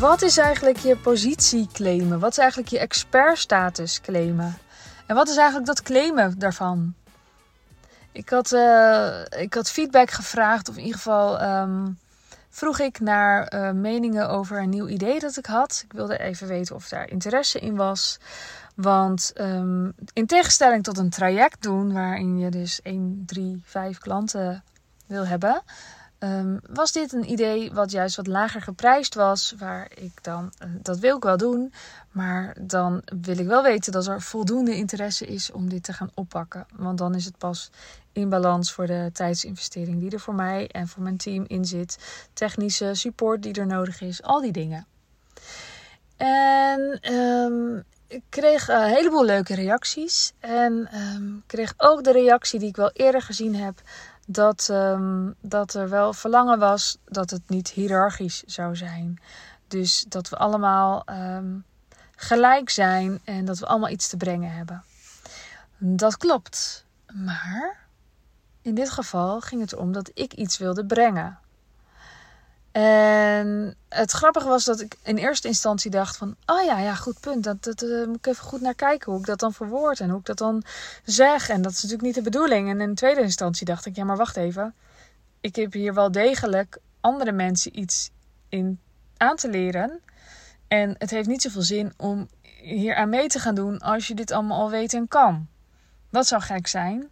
Wat is eigenlijk je positie claimen? Wat is eigenlijk je expertstatus claimen? En wat is eigenlijk dat claimen daarvan? Ik had, uh, ik had feedback gevraagd, of in ieder geval um, vroeg ik naar uh, meningen over een nieuw idee dat ik had. Ik wilde even weten of daar interesse in was. Want um, in tegenstelling tot een traject doen, waarin je dus 1, 3, 5 klanten wil hebben, um, was dit een idee wat juist wat lager geprijsd was. Waar ik dan, uh, dat wil ik wel doen, maar dan wil ik wel weten dat er voldoende interesse is om dit te gaan oppakken. Want dan is het pas in balans voor de tijdsinvestering die er voor mij en voor mijn team in zit. Technische support die er nodig is, al die dingen. En um, ik kreeg een heleboel leuke reacties. En um, kreeg ook de reactie die ik wel eerder gezien heb. Dat, um, dat er wel verlangen was dat het niet hiërarchisch zou zijn. Dus dat we allemaal um, gelijk zijn en dat we allemaal iets te brengen hebben. Dat klopt. Maar in dit geval ging het erom dat ik iets wilde brengen. En het grappige was dat ik in eerste instantie dacht van... Oh ja, ja, goed punt. Dat, dat uh, moet ik even goed naar kijken hoe ik dat dan verwoord en hoe ik dat dan zeg. En dat is natuurlijk niet de bedoeling. En in tweede instantie dacht ik, ja, maar wacht even. Ik heb hier wel degelijk andere mensen iets in aan te leren. En het heeft niet zoveel zin om hier aan mee te gaan doen als je dit allemaal al weet en kan. Dat zou gek zijn.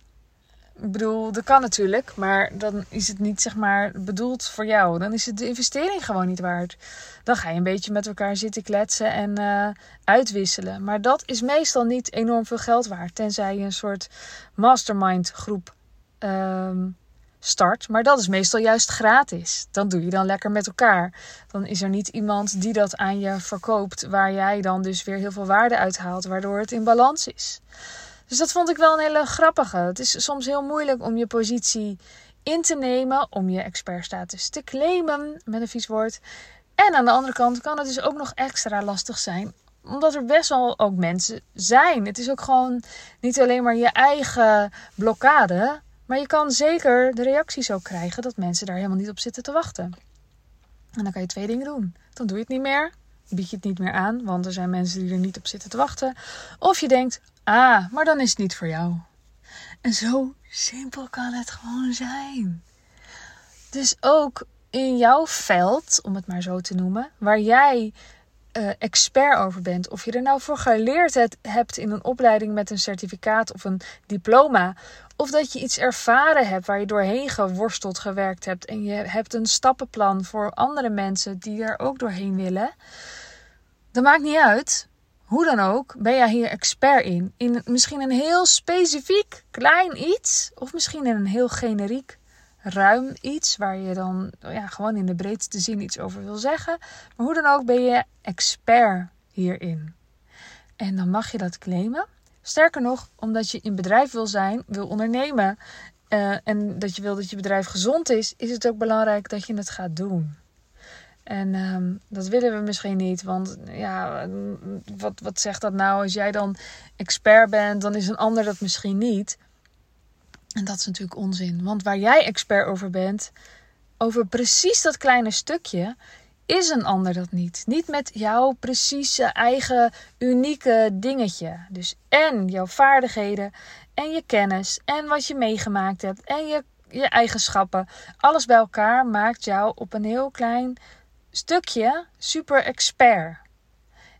Ik bedoel, dat kan natuurlijk, maar dan is het niet zeg maar bedoeld voor jou. Dan is het de investering gewoon niet waard. Dan ga je een beetje met elkaar zitten kletsen en uh, uitwisselen. Maar dat is meestal niet enorm veel geld waard, tenzij je een soort mastermind groep um, start. Maar dat is meestal juist gratis. Dan doe je dan lekker met elkaar. Dan is er niet iemand die dat aan je verkoopt, waar jij dan dus weer heel veel waarde uithaalt, waardoor het in balans is. Dus dat vond ik wel een hele grappige. Het is soms heel moeilijk om je positie in te nemen, om je expertstatus te claimen met een vies woord. En aan de andere kant kan het dus ook nog extra lastig zijn, omdat er best wel ook mensen zijn. Het is ook gewoon niet alleen maar je eigen blokkade, maar je kan zeker de reacties ook krijgen dat mensen daar helemaal niet op zitten te wachten. En dan kan je twee dingen doen. Dan doe je het niet meer, bied je het niet meer aan, want er zijn mensen die er niet op zitten te wachten. Of je denkt, Ah, maar dan is het niet voor jou. En zo simpel kan het gewoon zijn. Dus ook in jouw veld, om het maar zo te noemen, waar jij uh, expert over bent, of je er nou voor geleerd hebt in een opleiding met een certificaat of een diploma, of dat je iets ervaren hebt waar je doorheen geworsteld gewerkt hebt en je hebt een stappenplan voor andere mensen die er ook doorheen willen. Dat maakt niet uit. Hoe dan ook, ben jij hier expert in? In misschien een heel specifiek klein iets, of misschien in een heel generiek ruim iets waar je dan ja, gewoon in de breedste zin iets over wil zeggen. Maar hoe dan ook ben je expert hierin. En dan mag je dat claimen. Sterker nog, omdat je in bedrijf wil zijn, wil ondernemen uh, en dat je wil dat je bedrijf gezond is, is het ook belangrijk dat je het gaat doen. En um, dat willen we misschien niet. Want ja, wat, wat zegt dat nou? Als jij dan expert bent, dan is een ander dat misschien niet. En dat is natuurlijk onzin. Want waar jij expert over bent, over precies dat kleine stukje, is een ander dat niet. Niet met jouw precieze eigen unieke dingetje. Dus en jouw vaardigheden en je kennis en wat je meegemaakt hebt en je, je eigenschappen. Alles bij elkaar maakt jou op een heel klein stukje super expert.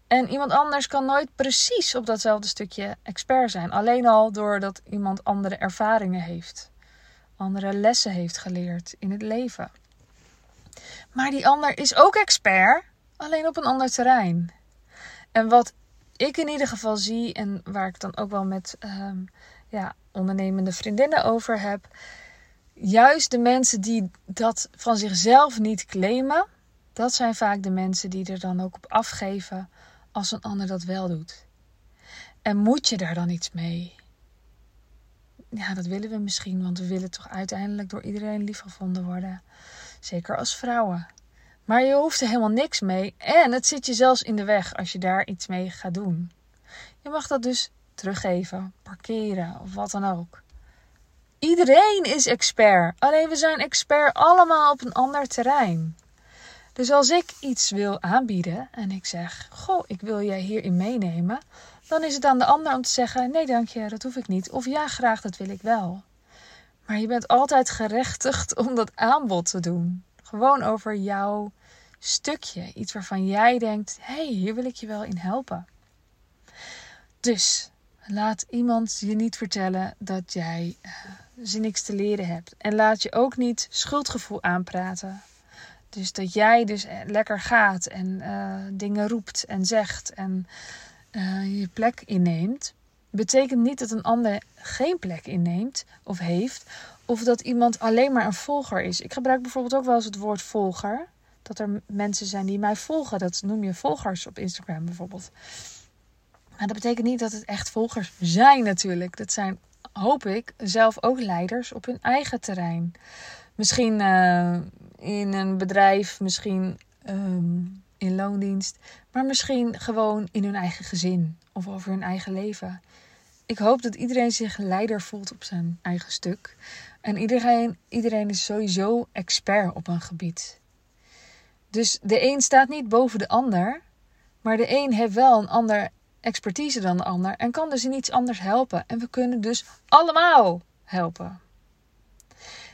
En iemand anders kan nooit precies op datzelfde stukje expert zijn. Alleen al doordat iemand andere ervaringen heeft. Andere lessen heeft geleerd in het leven. Maar die ander is ook expert, alleen op een ander terrein. En wat ik in ieder geval zie en waar ik dan ook wel met um, ja, ondernemende vriendinnen over heb. Juist de mensen die dat van zichzelf niet claimen, dat zijn vaak de mensen die er dan ook op afgeven als een ander dat wel doet. En moet je daar dan iets mee? Ja, dat willen we misschien, want we willen toch uiteindelijk door iedereen liefgevonden worden. Zeker als vrouwen. Maar je hoeft er helemaal niks mee en het zit je zelfs in de weg als je daar iets mee gaat doen. Je mag dat dus teruggeven, parkeren of wat dan ook. Iedereen is expert, alleen we zijn expert allemaal op een ander terrein. Dus als ik iets wil aanbieden en ik zeg: Goh, ik wil jij hierin meenemen, dan is het aan de ander om te zeggen: Nee, dank je, dat hoef ik niet. Of ja, graag, dat wil ik wel. Maar je bent altijd gerechtigd om dat aanbod te doen. Gewoon over jouw stukje. Iets waarvan jij denkt: hé, hey, hier wil ik je wel in helpen. Dus laat iemand je niet vertellen dat jij uh, ze niks te leren hebt. En laat je ook niet schuldgevoel aanpraten. Dus dat jij dus eh, lekker gaat en uh, dingen roept en zegt en je plek inneemt, betekent niet dat een ander geen plek inneemt of heeft, of dat iemand alleen maar een volger is. Ik gebruik bijvoorbeeld ook wel eens het woord volger. Dat er mensen zijn die mij volgen. Dat noem je volgers op Instagram bijvoorbeeld. Maar dat betekent niet dat het echt volgers zijn natuurlijk. Dat zijn, hoop ik, zelf ook leiders op hun eigen terrein. Misschien uh, in een bedrijf, misschien um, in loondienst. Maar misschien gewoon in hun eigen gezin of over hun eigen leven. Ik hoop dat iedereen zich leider voelt op zijn eigen stuk. En iedereen, iedereen is sowieso expert op een gebied. Dus de een staat niet boven de ander, maar de een heeft wel een ander expertise dan de ander en kan dus in iets anders helpen. En we kunnen dus allemaal helpen.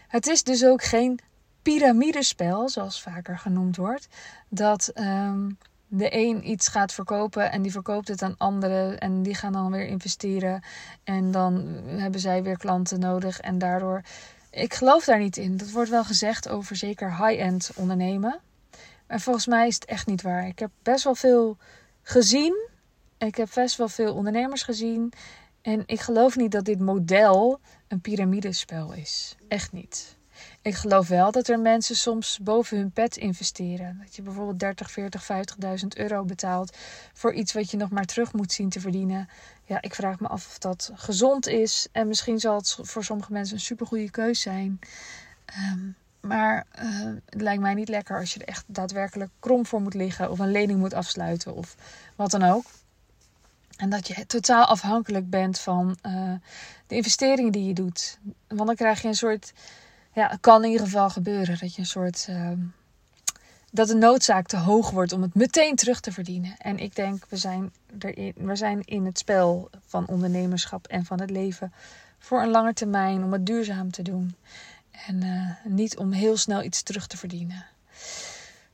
Het is dus ook geen piramidespel, zoals vaker genoemd wordt, dat um, de een iets gaat verkopen en die verkoopt het aan anderen en die gaan dan weer investeren en dan hebben zij weer klanten nodig en daardoor. Ik geloof daar niet in. Dat wordt wel gezegd over zeker high-end ondernemen. En volgens mij is het echt niet waar. Ik heb best wel veel gezien. Ik heb best wel veel ondernemers gezien. En ik geloof niet dat dit model een piramidespel is. Echt niet. Ik geloof wel dat er mensen soms boven hun pet investeren. Dat je bijvoorbeeld 30, 40, 50.000 euro betaalt voor iets wat je nog maar terug moet zien te verdienen. Ja, ik vraag me af of dat gezond is. En misschien zal het voor sommige mensen een supergoeie keus zijn. Um, maar uh, het lijkt mij niet lekker als je er echt daadwerkelijk krom voor moet liggen. Of een lening moet afsluiten of wat dan ook. En dat je totaal afhankelijk bent van uh, de investeringen die je doet. Want dan krijg je een soort ja, het kan in ieder geval gebeuren dat je een soort. Uh, dat de noodzaak te hoog wordt om het meteen terug te verdienen. En ik denk, we zijn, we zijn in het spel van ondernemerschap en van het leven voor een lange termijn om het duurzaam te doen. En uh, niet om heel snel iets terug te verdienen.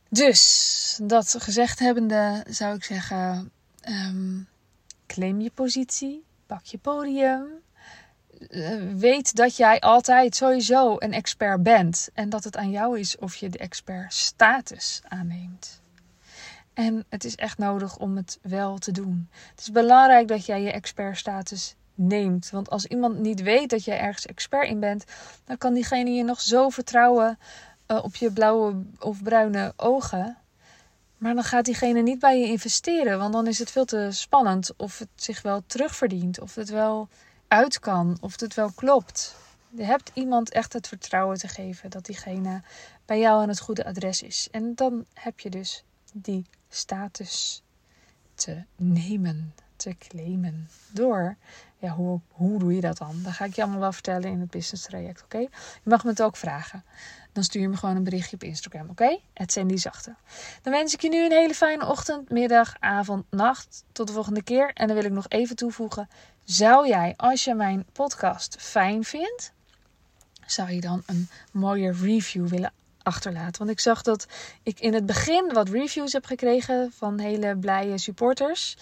Dus, dat gezegd hebbende, zou ik zeggen: um, claim je positie, pak je podium. Eh, weet dat jij altijd sowieso een expert bent. En dat het aan jou is of je de expert status aanneemt. En het is echt nodig om het wel te doen. Het is belangrijk dat jij je expert status neemt. Want als iemand niet weet dat jij ergens expert in bent, dan kan diegene je nog zo vertrouwen uh, op je blauwe of bruine ogen. Maar dan gaat diegene niet bij je investeren, want dan is het veel te spannend of het zich wel terugverdient, of het wel uit kan, of het wel klopt. Je hebt iemand echt het vertrouwen te geven dat diegene bij jou aan het goede adres is. En dan heb je dus die status te nemen, te claimen. Door, ja, hoe, hoe doe je dat dan? Dat ga ik je allemaal wel vertellen in het business traject, oké? Je mag me het ook vragen. Dan stuur je me gewoon een berichtje op Instagram, oké? Het zijn die zachte. Dan wens ik je nu een hele fijne ochtend, middag, avond, nacht. Tot de volgende keer. En dan wil ik nog even toevoegen. Zou jij, als je mijn podcast fijn vindt, zou je dan een mooie review willen achterlaten? Want ik zag dat ik in het begin wat reviews heb gekregen van hele blije supporters,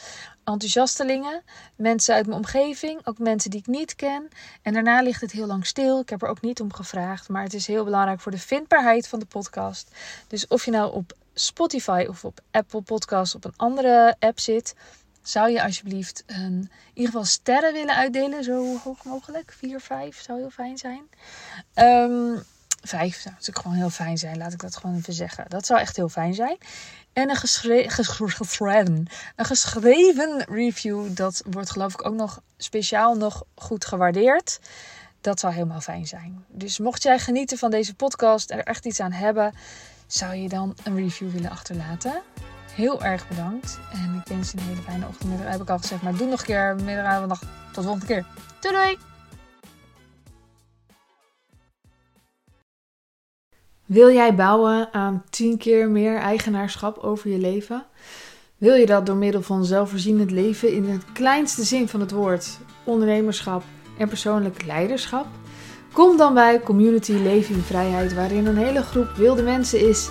enthousiastelingen, mensen uit mijn omgeving, ook mensen die ik niet ken. En daarna ligt het heel lang stil. Ik heb er ook niet om gevraagd, maar het is heel belangrijk voor de vindbaarheid van de podcast. Dus of je nou op Spotify of op Apple Podcast op een andere app zit, zou je alsjeblieft een, in ieder geval sterren willen uitdelen, zo hoog mogelijk. Vier, vijf zou heel fijn zijn. Um, vijf zou natuurlijk gewoon heel fijn zijn, laat ik dat gewoon even zeggen. Dat zou echt heel fijn zijn. En een, geschre geschreven, een geschreven review, dat wordt geloof ik ook nog speciaal nog goed gewaardeerd. Dat zou helemaal fijn zijn. Dus mocht jij genieten van deze podcast en er echt iets aan hebben, zou je dan een review willen achterlaten heel erg bedankt. En ik wens je een hele fijne ochtend. Heb ik al gezegd, maar doe nog een keer. Middag. Tot de volgende keer. Doei doei! Wil jij bouwen aan 10 keer meer eigenaarschap over je leven? Wil je dat door middel van zelfvoorzienend leven in de kleinste zin van het woord, ondernemerschap en persoonlijk leiderschap? Kom dan bij Community Leven in Vrijheid, waarin een hele groep wilde mensen is